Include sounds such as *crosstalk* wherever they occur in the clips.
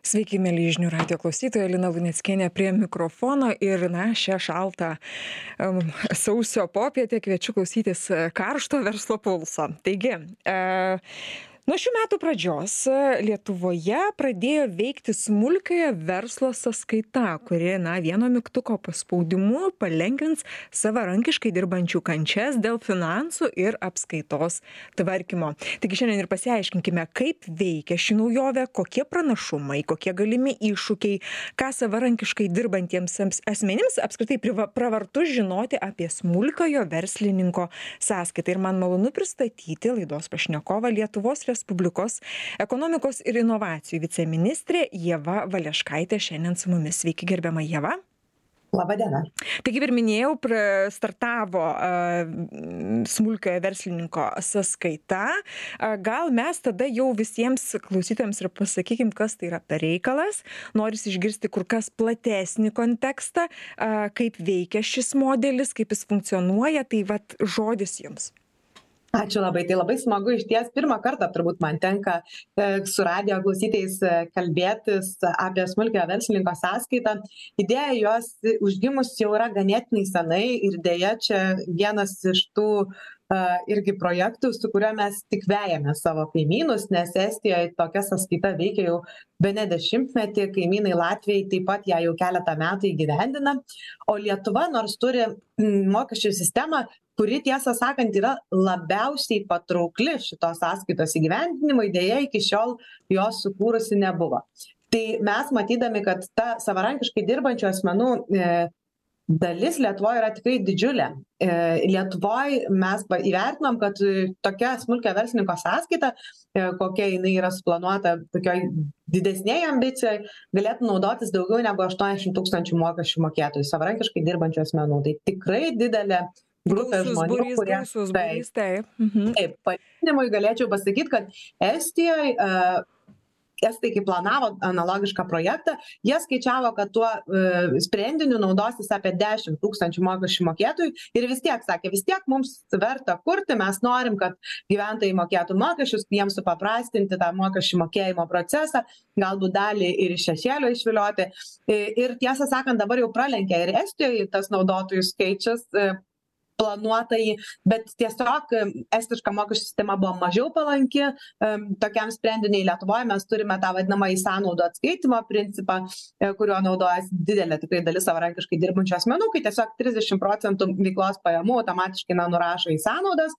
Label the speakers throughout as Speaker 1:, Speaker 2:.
Speaker 1: Sveiki, mėly žinių radio klausytojai, Lina Luneckienė prie mikrofono ir, na, šią šaltą um, sausio popietę kviečiu klausytis karšto verslo pulso. Taigi, uh, nuo šių metų pradžios e, lietuvoje pradėjo veikti smulkiojo verslo sąskaita kuri na vieno mygtuko paspaudimu palengvins savarankiškai dirbančių kančias dėl finansų ir apskaitos tvarkymo. Taigi šiandien ir pasiaiškinkime kaip veikia ši naujovė kokie pranašumai kokie galimi iššūkiai ką savarankiškai dirbantiems asmenims apskritai priva pravartu žinoti apie smulkiojo verslininko sąskaitą. Ir man malonu pristatyti laidos pašnekovą lietuvos respublikos ekonomikos ir inovacijų viceministrė ieva valeškaitė šiandien su mumis sveiki gerbiama ieva
Speaker 2: Labą dieną.
Speaker 1: Tai kaip ir minėjau, startavo smulkiojo verslininko sąskaita. Gal mes tada jau visiems klausytėms ir pasakykim, kas tai yra per reikalas. Norisi išgirsti kur kas platesnį kontekstą, kaip veikia šis modelis, kaip jis funkcionuoja. Tai vad žodis jums
Speaker 2: ačiū labai tai labai smagu išties pirmą kartą turbūt man tenka e, su radijo klausytojais e, kalbėtis apie smulkiojo verslininko sąskaitą. Idėja jos užgimus jau yra ganėtinai senai ir deja čia vienas iš tų irgi projektų, su kuriuo mes tik vejame savo kaimynus, nes Estijoje tokia sąskaita veikia jau be ne dešimtmetį, kaimynai Latvijai taip pat ją jau keletą metų įgyvendina, o Lietuva nors turi mokesčių sistemą, kuri tiesą sakant yra labiausiai patraukli šitos sąskaitos įgyvendinimui, dėja iki šiol jos sukūrusi nebuvo. Tai mes matydami, kad ta savarankiškai dirbančių asmenų e, dalis Lietuvoje yra tikrai didžiulė. E, Lietuvoje mes įvertinom, kad tokia smulkia verslininko sąskaita, e, kokia jinai yra suplanuota tokioj didesnėje ambicijoje, galėtų naudotis daugiau negu 80 tūkstančių mokesčių mokėtojų, savarankiškai dirbančių asmenų. Tai tikrai didelė grupė žmonių,
Speaker 1: burys, kurie. Gausus, burys, taip.
Speaker 2: Mhm. Taip, palyginimui galėčiau pasakyti, kad Estijoje uh, estai kai planavo analogišką projektą jie skaičiavo kad tuo e, sprendiniu naudosis apie dešim tūkstančių mokesčių mokėtojų ir vis tiek sakė vis tiek mums verta kurti mes norim kad gyventojai mokėtų mokesčius jiems supaprastinti tą mokesčių mokėjimo procesą galbūt dalį ir iš šešėlio išvilioti ir tiesą sakant dabar jau pralenkė ir estijoj tas naudotojų skaičius e, planuotąjį bet tiesiog estiška mokesčių sistema buvo mažiau palanki tokiam sprendiniui lietuvoj mes turime tą vadinamąjį sąnaudų atskaitymo principą e, kuriuo naudojasi didelė tikrai dalis savarankiškai dirbančių asmenų kai tiesiog trisdešim procentų veiklos pajamų automatiškai na nurašo į sąnaudas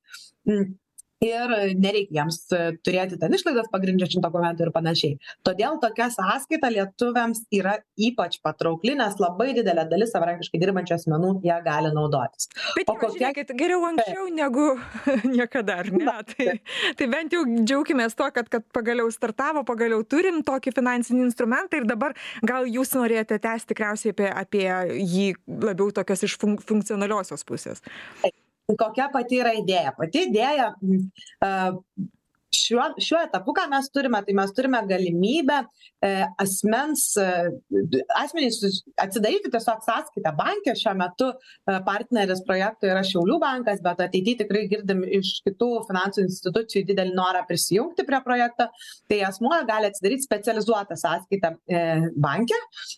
Speaker 2: ir nereikia jiems e, turėti ten išlaidas pagrindžiančių dokumentų ir panašiai. Todėl tokia sąskaita lietuviams yra ypač patraukli nes labai didelė dalis savarankiškai dirbančių asmenų ja gali naudotis.
Speaker 1: Bet o kokia žiūrėkit geriau anksčiau negu *laughs* niekada ar ne? Tai tai bent jau džiaukimės tuo kad kad pagaliau startavo pagaliau turim tokį finansinį instrumentą ir dabar gal jūs norėjote tęst tikriausiai apie apie jį labiau tokios iš fun funkcionaliosios pusės
Speaker 2: kokia pati yra idėja? Pati idėja šiuo šiuo etapu ką mes turime tai mes turime galimybę e, asmens e, asmenys atsidaryti tiesiog sąskaitą banke. Šiuo metu e, partneris projekto yra šiaulių bankas bet ateity tikrai girdim iš kitų finansų institucijų didelį norą prisijungti prie projekto. Tai asmuo gali atsidaryt specializuotą sąskaitą banke.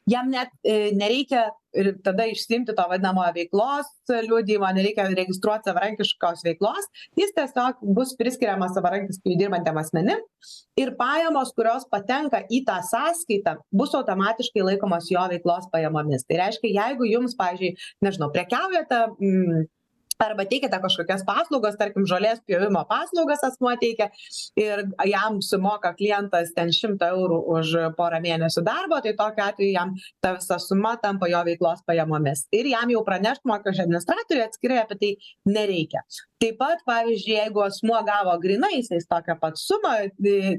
Speaker 2: Jam net nereikia ir tada išsiimti to vadinamojo veiklos liudijimo nereikia registruot savarankiškos veiklos jis tiesiog bus priskiriamas savarankiškai dirbantiem asmenim ir pajamos kurios patenka į tą sąskaitą bus automatiškai laikomos jo veiklos pajamomis. Tai reiškia jeigu jums pavyzdžiui nežinau prekiaujate mm, arba teikiate kažkokias paslaugas tarkim žolės pjovimo paslaugas asmuo teikia ir jam sumoka klientas ten šimtą eurų už porą mėnesių darbo tai tokiu atveju jam ta visa suma tampa jo veiklos pajamomis. Ir jam jau pranešt mokesčių administratoriui atskirai apie tai nereikia. Taip pat pavyzdžiui jeigu asmuo gavo grynaisiais tokią pat sumą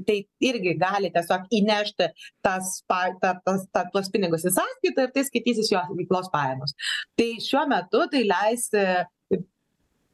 Speaker 2: tai irgi gali tiesiog įnešti tas ta tas ta tuos pinigus į sąskaitą ir tai skaitysis jo veiklos pajamos. Tai šiuo metu tai leis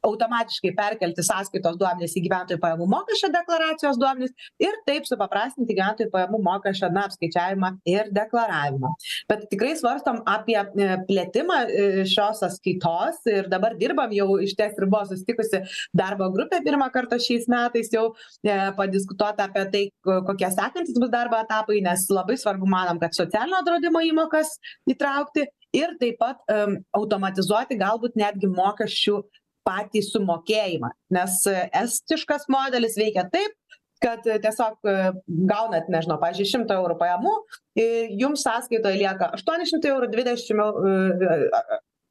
Speaker 2: automatiškai perkelti sąskaitos duomenis į gyventojų pajamų mokesčio deklaracijos duomenis ir taip supaprastinti gyventojų pajamų mokesčio na apskaičiavimą ir deklaravimą. Bet tikrai svarstom apie e, plėtimą e, šios sąskaitos ir dabar dirbam jau išties ir buvo susitikusi darbo grupė pirmą kartą šiais metais jau e, padiskutuota apie tai kokie sekantys bus darbo etapai nes labai svarbu manom kad socialinio draudimo įmokas įtraukti ir taip pat automatizuoti galbūt netgi mokesčių patį sumokėjimą. Nes estiškas modelis veikia taip kad tiesiog gaunat nežinau pavyzdžiui šimtą eurų pajamų ir jums sąskaitoj lieka aštuoni šimtai eurų dvidešim eu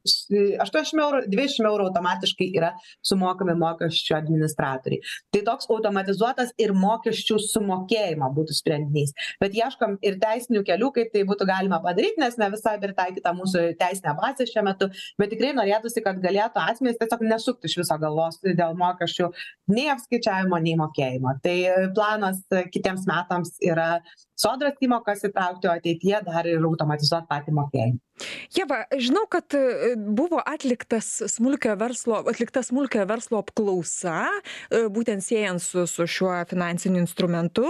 Speaker 2: aštuoniasdešim eurų dvidešim eurų automatiškai yra sumokami mokesčių administratoriui tai toks automatizuotas ir mokesčių sumokėjimo būtų sprendinys. Bet ieškom ir teisinių kelių kaip tai būtų galima padaryt nes ne visai pritaikyta mūsų teisinė bazė šiuo metu. Bet tikrai norėtųsi kad galėtų asmenys tiesiog nesukti iš viso galvos dėl mokesčių nei apskaičiavimo nei mokėjimo. Tai planas kitiems metams yra sodros įmokas įtraukti o ateityje dar ir automatizuot patį mokėjimą.
Speaker 1: Ieva žinau kad e, buvo atliktas smulkiojo verslo atlikta smulkiojo verslo apklausa e, būtent siejant su su šiuo finansiniu instrumentu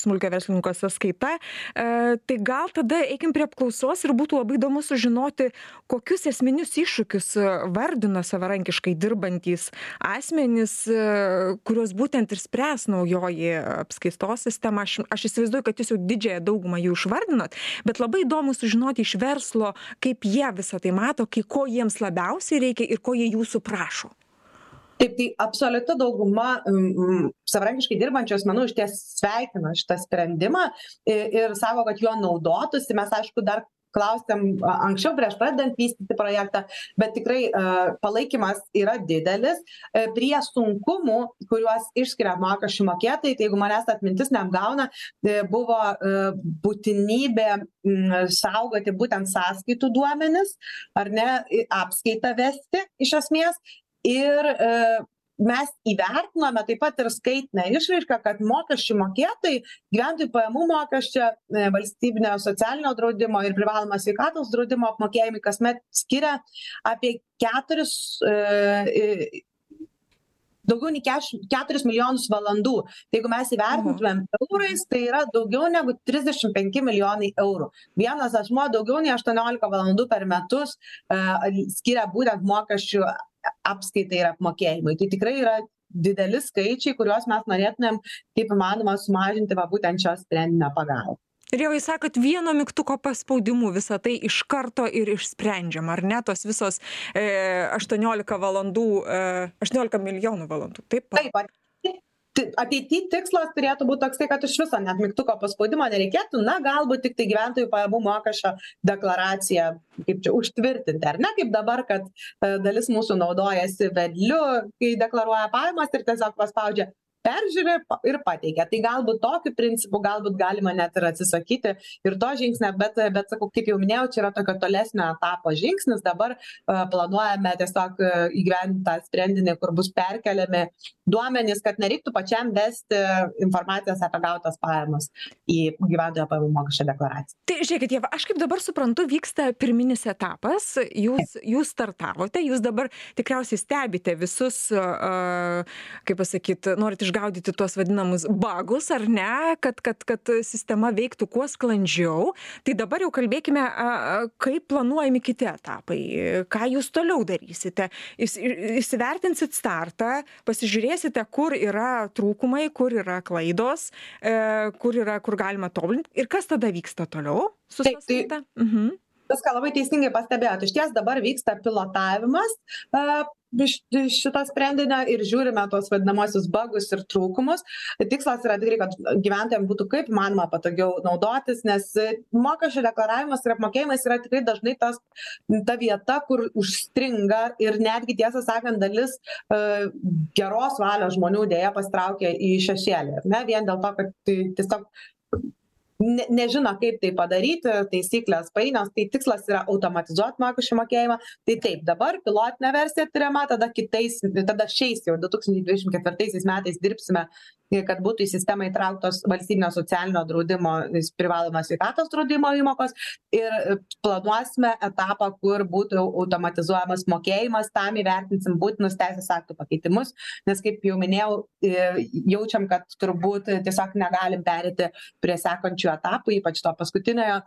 Speaker 1: smulkiojo verslininko sąskaita. E, tai gal tada eikim prie apklausos ir būtų labai įdomu sužinoti kokius esminius iššūkius vardino savarankiškai dirbantys asmenys kuriuos būtent ir spręs naujoji apskaitos sistema. Aš aš įsivaizduoju kad jūs jau didžiąją daugumą jų išvardinot bet labai įdomu sužinoti iš verslo kaip jie visa tai mato kai ko jiems labiausiai reikia ir ko jie jūsų prašo.
Speaker 2: Taip tai absoliuti dauguma m savarankiškai dirbančių asmenų išties sveikina šitą sprendimą i ir sako kad juo naudotųsi. Mes aišku dar klausėm anksčiau prieš pradedant vystyti projektą bet tikrai palaikymas yra didelis e, prie sunkumų kuriuos išskiria mokesčių mokėtojai tai jeigu manęs atmintis neapgauna e, buvo e, būtinybė saugoti būtent sąskaitų duomenis ar ne apskaitą vesti iš esmės ir mes įvertinome taip pat ir skaitinę išraišką kad mokesčių mokėtojai gyventojų pajamų mokesčio e, valstybinio socialinio draudimo ir privalomo sveikatos draudimo apmokėjimui kasmet skiria apie keturis e, daugiau nei kešim keturis milijonus valandų. Tai jeigu mes įvertintumėm eurais tai yra daugiau negu trisdešim penki milijonai eurų. Vienas asmuo daugiau nei aštuoniolika valandų per metus e, skiria būtent mokesčių apskaitai ir apmokėjimui. Tai tikrai yra dideli skaičiai kuriuos mes norėtumėm kaip įmanoma sumažinti va būtent šio sprendinio pagalba
Speaker 1: ir jau jūs sakot vieno mygtuko paspaudimu visa tai iš karto ir išsprendžiama ar ne? Tos visos e, aštuoniolika valandų e, aštuoniolika milijonų valandų. Taip
Speaker 2: taip ateity tikslas turėtų būt toksai kad iš viso net mygtuko paspaudimo nereikėtų na galbūt tiktai gyventojų pajamų mokesčio deklaraciją kaip čia užtvirtinti ar ne kaip dabar kad e, dalis mūsų naudojasi vedliu kai deklaruoja pajamas ir tiesiog paspaudžia peržiūri ir pateikia. Tai galbūt tokiu principu galbūt galima net ir atsisakyti ir to žingsnio bet bet sakau kaip jau minėjau čia yra tokio tolesnio etapo žingsnis. Dabar planuojame tiesiog įgyvendint tą sprendinį kur bus perkeliami duomenys kad nereiktų pačiam vesti informacijos apie gautas pajamas į gyventojo pajamų mokesčio deklaraciją.
Speaker 1: Tai žiūrėkit ieva aš kaip dabar suprantu vyksta pirminis etapas. Jūs jūs startavote jūs dabar tikriausiai stebite visus kaip pasakyt norit išgaudyti tuos vadinamus bagus ar ne kad kad kad sistema veiktų kuo sklandžiau. Tai dabar jau kalbėkime kaip planuojami kiti etapai. Ką jūs toliau darysite? Įs įsivertinsit startą pasižiūrėsite kur yra trūkumai kur yra klaidos e kur yra kur galima tobulint ir kas tada vyksta toliau su sąskaita? Mhm.
Speaker 2: Viską labai teisingai pastebėjot. Išties dabar vyksta pilotavimas a iš šito sprendinio ir žiūrime tuos vadinamuosius bagus ir trūkumus. Tikslas yra tikrai kad gyventojam būtų kaip įmanoma patogiau naudotis nes mokesčių deklaravimas ir apmokėjimas yra tikrai dažnai tas ta vieta kur užstringa ir netgi tiesą sakant dalis e, geros valios žmonių deja pasitraukia į šešėlį ar ne? Vien dėl to kad tai tiesiog ne nežino kaip tai padaryti taisyklės painios tai tikslas yra automatizuot mokesčių mokėjimą. Tai taip dabar pilotinė versija tiriama tada kitais tada šiais jau du tūkstančiai dvidešim ketvirtaisiais metais dirbsime kad būtų į sistemą įtrauktos valstybinio socialinio draudimo privalomas sveikatos draudimo įmokos. Ir planuosime etapą kur būtų automatizuojamas mokėjimas tam įvertinsim būtinus teisės aktų pakeitimus nes kaip jau minėjau jaučiam kad turbūt tiesiog negalim pereiti prie sekančių etapų ypač to paskutiniojo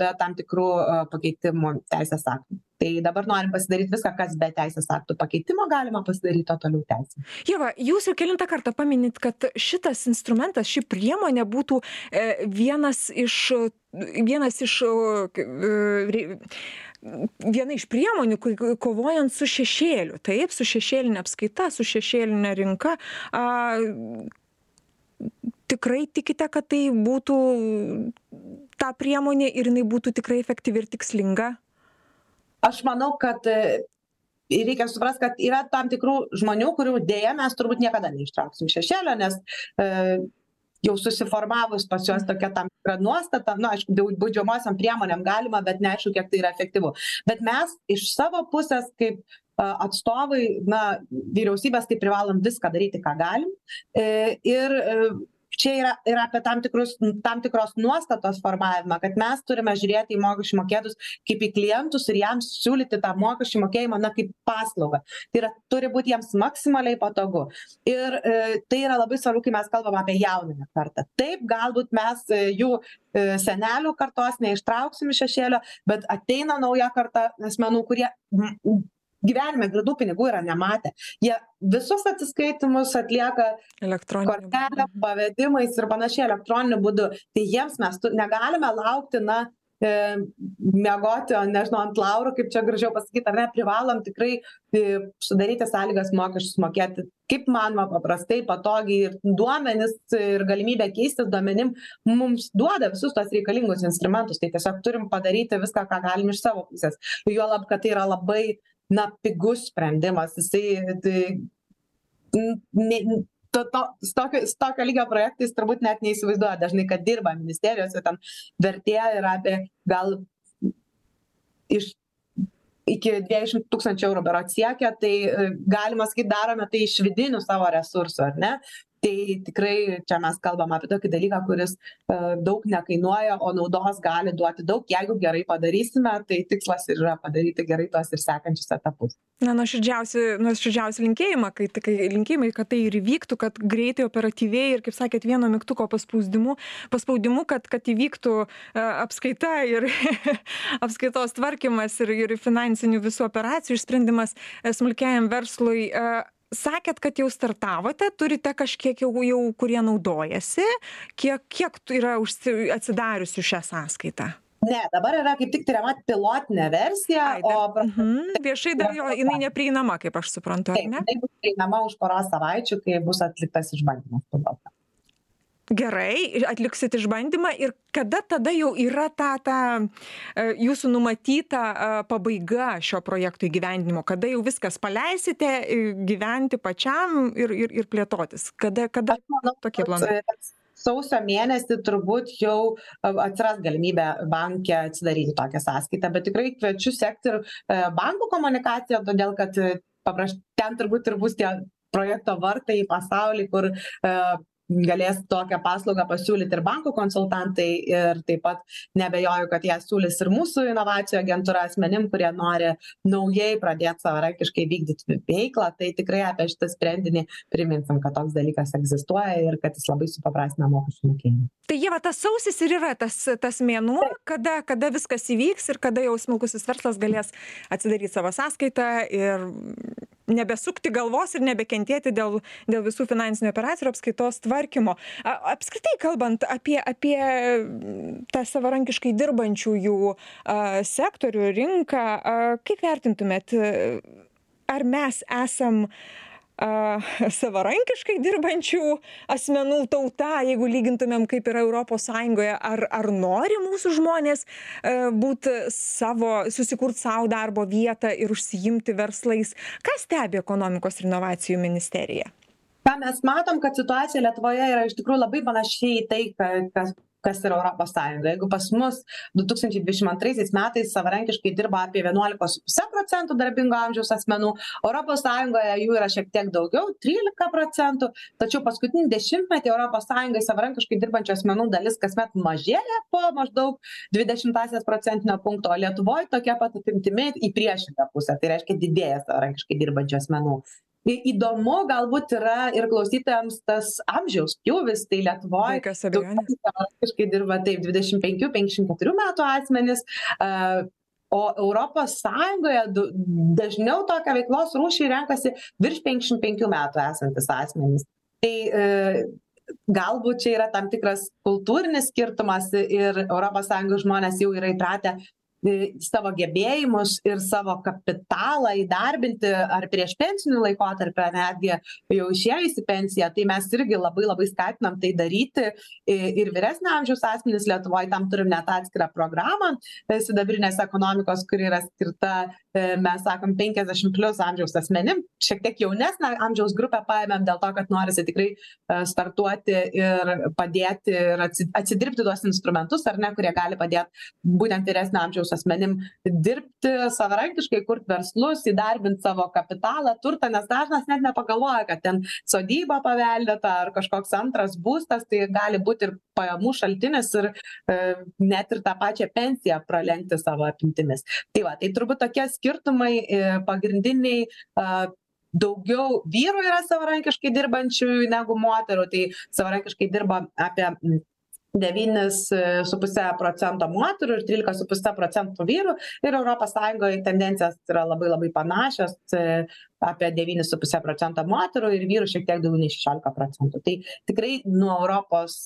Speaker 2: be tam tikrų pakeitimų teisės aktų tai dabar norim pasidaryt viską kas be teisės aktų pakeitimo galima pasidaryt o toliau tęsim.
Speaker 1: Ieva jūs jau kelintą kartą paminit kad šitas instrumentas ši priemonė būtų e, vienas iš vienas iš e, viena iš priemonių kovojant su šešėliu. Taip su šešėline apskaita su šešėline rinka. A tikrai tikite kad tai būtų ta priemonė ir jinai būtų tikrai efektyvi ir tikslinga
Speaker 2: aš manau kad e, reikia suprast kad yra tam tikrų žmonių kurių deja mes turbūt niekada neištrauksim iš šešėlio nes e, jau susiformavus pas juos tokia tam tikra nuostata nu aišku dėl baudžiamosiom priemonėm galima bet neaišku kiek tai yra efektyvu. Bet mes iš savo pusės kaip atstovai na vyriausybės tai privalom viską daryti ką galim e, ir čia yra ir apie tam tikrus tam tikros nuostatos formavimą kad mes turime žiūrėti į mokesčių mokėtojus kaip į klientus ir jiems siūlyti tą mokesčių mokėjimą na kaip paslaugą. Tai yra turi būt jiems maksimaliai patogu. Ir e, tai yra labai svarbu kai mes kalbam apie jaunąją kartą. Taip galbūt mes e, jų e, senelių kartos neištrauksim iš šešėlio bet ateina nauja karta asmenų kurie gyvenime grynų pinigų yra nematę jie visus atsiskaitymus atlieka kortelėm
Speaker 1: mhm.
Speaker 2: pavedimais ir panašiai elektroniniu būdu tai jiems mes negalime laukti na e, miegoti nežinau ant laurų kaip čia gražiau pasakyt ar ne privalom tikrai e, sudaryti sąlygas mokesčius mokėti kaip įmanoma paprastai patogiai ir duomenys ir galimybė keistis duomenim mums duoda visus tuos reikalingus instrumentus. Tai tiesiog turim padaryti viską ką galim iš savo pusės. Juolab kad tai yra labai na pigus sprendimas. Jisai tai ne to to su tokio lygio projektais turbūt net neįsivaizduoja dažnai kad dirba ministerijose ten vertė yra apie gal iš iki dviejų tūkstančių eurų berods siekia tai galima sakyt darome tai iš vidinių savo resursų ar ne tai tikrai čia mes kalbam apie tokį dalyką kuris e, daug nekainuoja o naudos gali duoti daug. Jeigu gerai padarysime tai tikslas ir yra padaryti gerai tuos ir sekančius etapus.
Speaker 1: Na nuoširdžiausi nuoširdžiausi linkėjimai kai kai linkėjimai kad tai ir įvyktų kad greitai operatyviai ir kaip sakėt vieno mygtuko paspausdimu paspaudimu kad kad įvyktų e, apskaita ir *laughs* apskaitos tvarkymas ir ir finansinių visų operacijų išsprendimas e, smulkiajam verslui sakėt kad jau startavote turite kažkiek jau jau kurie naudojasi kiek kiek yra užsi atsidariusių šią sąskaitą?
Speaker 2: Ne dabar yra kaip tik tiriama pilotinė versija o
Speaker 1: mhm viešai dar jo jinai neprieinama kaip aš suprantu ar ne?
Speaker 2: jinai bus prieinama už poros savaičių kai bus atliktas išbandymas piloto
Speaker 1: gerai atliksit išbandymą ir kada tada jau yra ta ta e, jūsų numatyta e, pabaiga šio projekto įgyvendinimo? Kada jau viskas paleisite e, gyventi pačiam ir ir ir plėtotis? Kada kada tokie planai?
Speaker 2: sausio mėnesį turbūt jau atsiras galimybė banke atsidaryti tokią sąskaitą bet tikrai kviečiu sekti ir bankų komunikaciją todėl kad papraš ten turbūt ir bus tie projekto vartai į pasaulį kur galės tokią paslaugą pasiūlyt ir bankų konsultantai ir taip pat neabejoju kad ją siūlys ir mūsų inovacijų agentūra asmenim kurie nori naujai pradėt savarankiškai vykdyt veiklą. Tai tikrai apie šitą sprendinį priminsim kad toks dalykas egzistuoja ir kad jis labai supaprastina mokesčių mokėjimą.
Speaker 1: Tai ieva tas sausis ir yra tas tas mėnuo kada kada viskas įvyks ir kada jau smulkusis verslas galės atsidaryt savo sąskaitą ir nebesukti galvos ir nebekentėti dėl dėl visų finansinių operacijų ir apskaitos tvarkymo. A apskritai kalbant apie apie tą savarankiškai dirbančiųjų a sektorių rinką a kaip vertintumėt ar mes esam *laughs* savarankiškai dirbančių asmenų tauta jeigu lygintumėm kaip yra europos sąjungoje ar ar nori mūsų žmonės būt savo susikurt sau darbo vietą ir užsiimti verslais? Ką stebi ekonomikos ir inovacijų ministerija?
Speaker 2: Ką mes matom kad situacija lietuvoje yra iš tikrųjų labai panaši į tai kas kas yra europos sąjunga. Jeigu pas mus du tūkstančiai dvidešim antraisiais metais savarankiškai dirbo apie vienuolika su puse procentų darbingo amžiaus asmenų europos sąjungoje jų yra šiek tiek daugiau trylika procentų tačiau paskutinį dešimtmetį europos sąjungoj savarankiškai dirbančių asmenų dalis kasmet mažėja po maždaug dvi dešimtąsias procentinio punkto o lietuvoj tokia pat apimtimi į priešingą pusę tai reiškia didėja savarankiškai dirbančių asmenų tai įdomu galbūt yra ir klausytojams tas amžiaus pjūvis tai lietuvoj daugiausiai savarankiškai dirba taip dvidešim penkių penkiasdešim keturių metų asmenys a, o europos sąjungoje du dažniau tokią veiklos rūšį renkasi virš penkiasdešim penkių metų esantys asmenys. Tai e, galbūt čia yra tam tikras kultūrinis skirtumas ir europos sąjungos žmonės jau yra įpratę savo gebėjimus ir savo kapitalą įdarbinti ar prieš pensiniu laikotarpiu ar netgi jau išėjus į pensiją tai mes irgi labai labai skatinam tai daryti. Ir vyresnio amžiaus asmenys lietuvoj tam turim net atskirą programą sidabrinės ekonomikos kuri yra skirta mes sakom penkiasdešim plius amžiaus asmenim šiek tiek jaunesnę amžiaus grupę paėmėm dėl to kad norisi tikrai e, startuoti ir padėti ir atsi atsidirbti tuos instrumentus ar ne kurie gali padėt būtent vyresnio amžiaus asmenim dirbti savarankiškai kurt verslus įdarbint savo kapitalą turtą nes dažnas net nepagalvoja kad ten sodyba paveldėta ar kažkoks antras būstas tai gali būt ir pajamų šaltinis ir e, net ir tą pačią pensiją pralenkti savo apimtimis. Tai va tai turbūt tokie skirtumai e, pagrindiniai a daugiau vyrų yra savarankiškai dirbančiųjų negu moterų tai savarankiškai dirba apie devynis e, su puse procento moterų ir trylika su puse procentų vyrų. Ir europos sąjungoj tendencijos yra labai labai panašios e, apie devynis su puse procento moterų ir vyrų šiek tiek daugiau nei šešiolika procentų. Tai tikrai nuo europos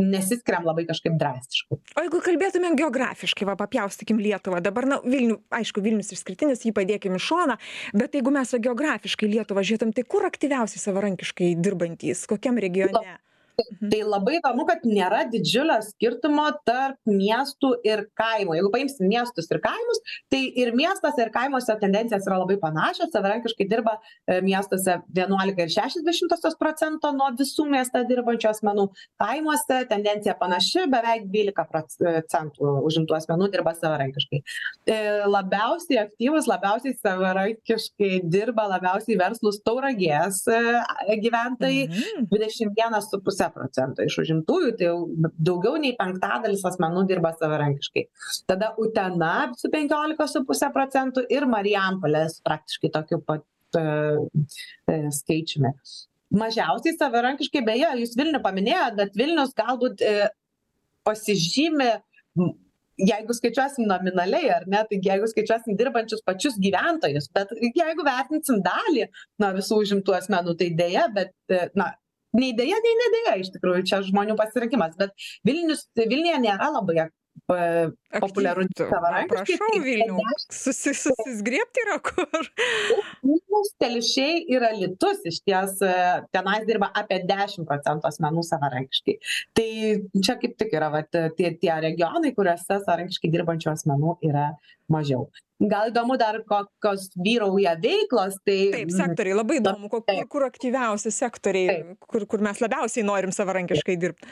Speaker 2: nesiskiriam labai kažkaip drastiškai.
Speaker 1: O jeigu kalbėtumėm geografiškai va papjaustykim lietuvą dabar na vilnių aišku vilnius išskirtinis jį padėkim į šoną bet jeigu mes va geografiškai lietuvą žiūrėtum tai kur aktyviausiai savarankiškai dirbantys kokiam regione
Speaker 2: tai labai įdomu kad nėra didžiulio skirtumo tarp miestų ir kaimų. Jeigu paimsim miestus ir kaimus tai ir miestuose ir kaimuose tendencijos yra labai panašios. Savarankiškai dirba e, miestuose vienuolika ir šešios dešimtosios procento nuo visų mieste dirbančių asmenų. Kaimuose tendencija panaši beveik dvylika procentų užimtų asmenų dirba savarankiškai. E, labiausiai aktyvūs labiausiai savarankiškai dirba labiausiai verslūs tauragės e, gyventojai.
Speaker 1: Mhm.
Speaker 2: dvidešim vienas su puse procento iš užimtųjų tai jau daugiau nei penktadalis asmenų dirba savarankiškai. Tada utena su penkiolika su puse procentų ir marijampolė su praktiškai tokiu pat e, e, skaičiumi. Mažiausiai savarankiškai beje jūs vilnių paminėjot bet vilnius galbūt e, pasižymi jeigu skaičiuosim nominaliai ar ne tai jeigu skaičiuosim dirbančius pačius gyventojus bet jeigu vertinsim dalį nuo visų užimtų asmenų tai deja bet na nei deja nei ne deja iš tikrųjų čia žmonių pasirinkimas bet vilnius vilniuje nėra labai pa- populiaru savarankiškai
Speaker 1: prašau
Speaker 2: tai
Speaker 1: vilnių susi susizgriebt yra kur
Speaker 2: Vilnius, telšiai ir alytus išties e, tenais dirba apie dešim procentų asmenų savarankiškai. Tai čia kaip tik yra vat tie tie regionai kuriuose savarankiškai dirbančių asmenų yra mažiau. Gal įdomu dar kokios vyrauja veiklos tai
Speaker 1: taip sektoriai labai įdomu ko kur aktyviausi sektoriai kur kur mes labiausiai norim savarankiškai dirbt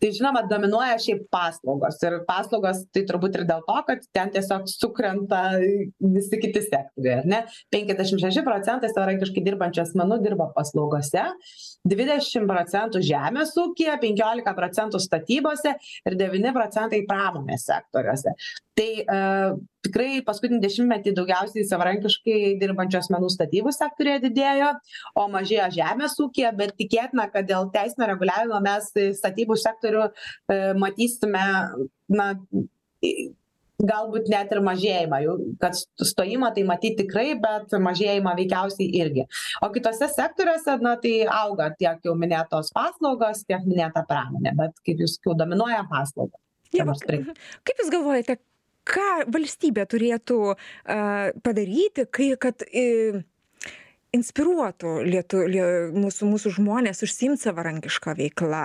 Speaker 2: tai žinoma dominuoja šiaip paslaugos ir paslaugos tai turbūt ir dėl to kad ten tiesiog sukrenta visi kiti sektoriai ar ne? Penkiasdešim šeši procentai savarankiškai dirbančių asmenų dirba paslaugose dvidešim procentų žemės ūkyje penkiolika procentų statybose ir devyni procentai pramonės sektoriuose tai e, tikrai paskutinį dešimtmetį daugiausiai savarankiškai dirbančių asmenų statybų sektoriuje didėjo o mažėjo žemės ūkyje bet tikėtina kad dėl teisinio reguliavimo mes statybų sektorių e, matysime na galbūt net ir mažėjimą. Jau kad stojimą tai matyt tikrai bet mažėjimą veikiausiai irgi. O kituose sektoriuose na tai auga tiek jau minėtos paslaugos tiek minėta pramonė bet kaip jūs sakiau dominuoja paslaugos.
Speaker 1: Ieva, kaip jūs galvojate ką valstybė turėtų a, padaryti kai kad i, inspiruotų lietu lie mūsų mūsų žmones užsiimt savarankiška veikla.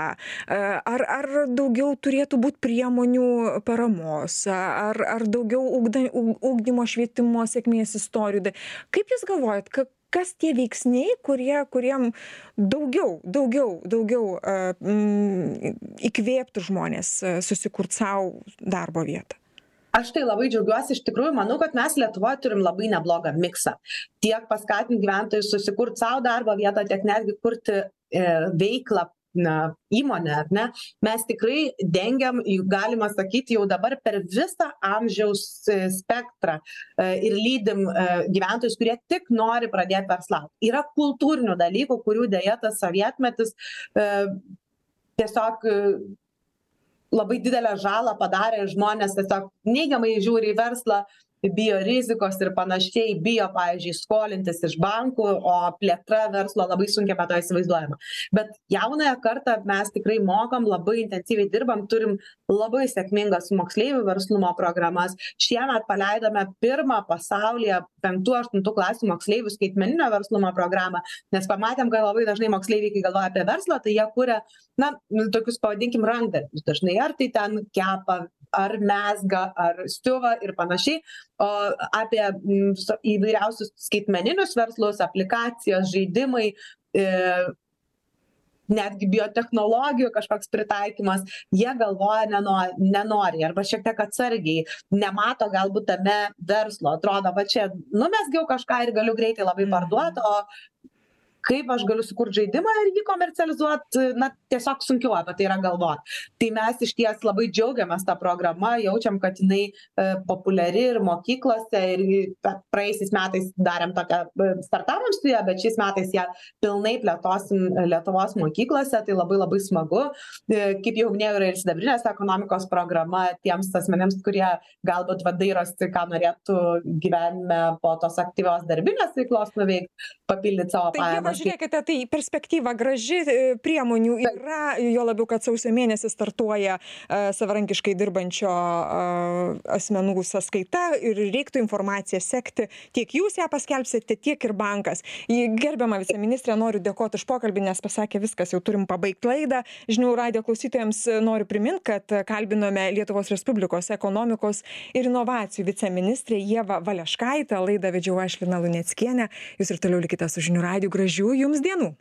Speaker 1: A, ar ar daugiau turėtų būt priemonių paramos ar ar daugiau ugda ug ugdymo švietimo sėkmės istorijų. Kaip jūs galvojat ka kas tie veiksniai kurie kuriem daugiau daugiau daugiau m įkvėptų žmones susikurt sau darbo vietą
Speaker 2: aš tai labai džiaugiuosi iš tikrųjų manau kad mes lietuvoj turim labai neblogą miksą. Tiek paskatint gyventojus susikurt sau darbo vietą tiek netgi kurti e, veiklą na įmonę ar ne? Mes tikrai dengiam galima sakyti jau dabar per visą amžiaus e, spektrą e, ir lydim gyventojus kurie tik nori pradėt verslaut yra kultūrinių dalykų kurių deja tas sovietmetis tiesiog labai didelę žalą padarė žmonės tiesiog neigiamai žiūri į verslą bijo rizikos ir panašiai bijo pavyzdžiui skolintis iš bankų o plėtra verslo labai sunkiai be to įsivaizduojama. Bet jaunąją kartą mes tikrai mokom labai intensyviai dirbam turim labai sėkmingas moksleivių verslumo programas. Šiemet paleidome pirmą pasaulyje penktų aštuntų klasių moksleivių skaitmeninio verslumo programą nes pamatėm kad labai dažnai moksleiviai kai galvoja apie verslą tai jie kuria na tokius pavadinkim rankdarbius. Dažnai ar tai ten kepa ar mezga ar siuva ir panašiai o apie įvairiausius skaitmeninius verslus aplikacijas žaidimai e, netgi biotechnologijų kažkoks pritaikymas jie galvoja neno nenoriai arba šiek tiek atsargiai nemato galbūt tame verslo atrodo va čia numezgiau kažką ir galiu greitai labai parduot o kaip aš galiu sukurt žaidimą ir jį komercializuot na tiesiog sunkiau apie tai yra galvot. Tai mes išties labai džiaugiamės ta programa jaučiam kad jinai e, populiari ir mokyklose ir praėjusiais metais darėm tokią e, startavom ja bet šiais metais ją pilnai plėtosim lietuvos mokyklose tai labai labai smagu. E, kaip jau minėjau yra ir sidabrinės ekonomikos programa tiems asmenims kurie galbūt va dairosi ką norėtų gyvenime po tos aktyvios darbinės veiklos nuveikt papildyt savo pajamas
Speaker 1: žiūrėkite tai perspektyva graži e, priemonių yra juo labiau kad sausio mėnesį startuoja e, savarankiškai dirbančio e, asmenų sąskaita ir reiktų informaciją sekti. Tiek jūs ją paskelbsite tiek ir bankas. Gerbiama viceministre noriu dėkot už pokalbį nes pasakė viskas jau turim pabaigt laidą. Žinių radijo klausytojams noriu primint kad kalbinome lietuvos respublikos ekonomikos ir inovacijų viceministrę ievą valeškaitę. Laidą vedžiau aš lina luneckienė. Jūs ir toliau likite su žinių radiju. Gražių gražių jums dienų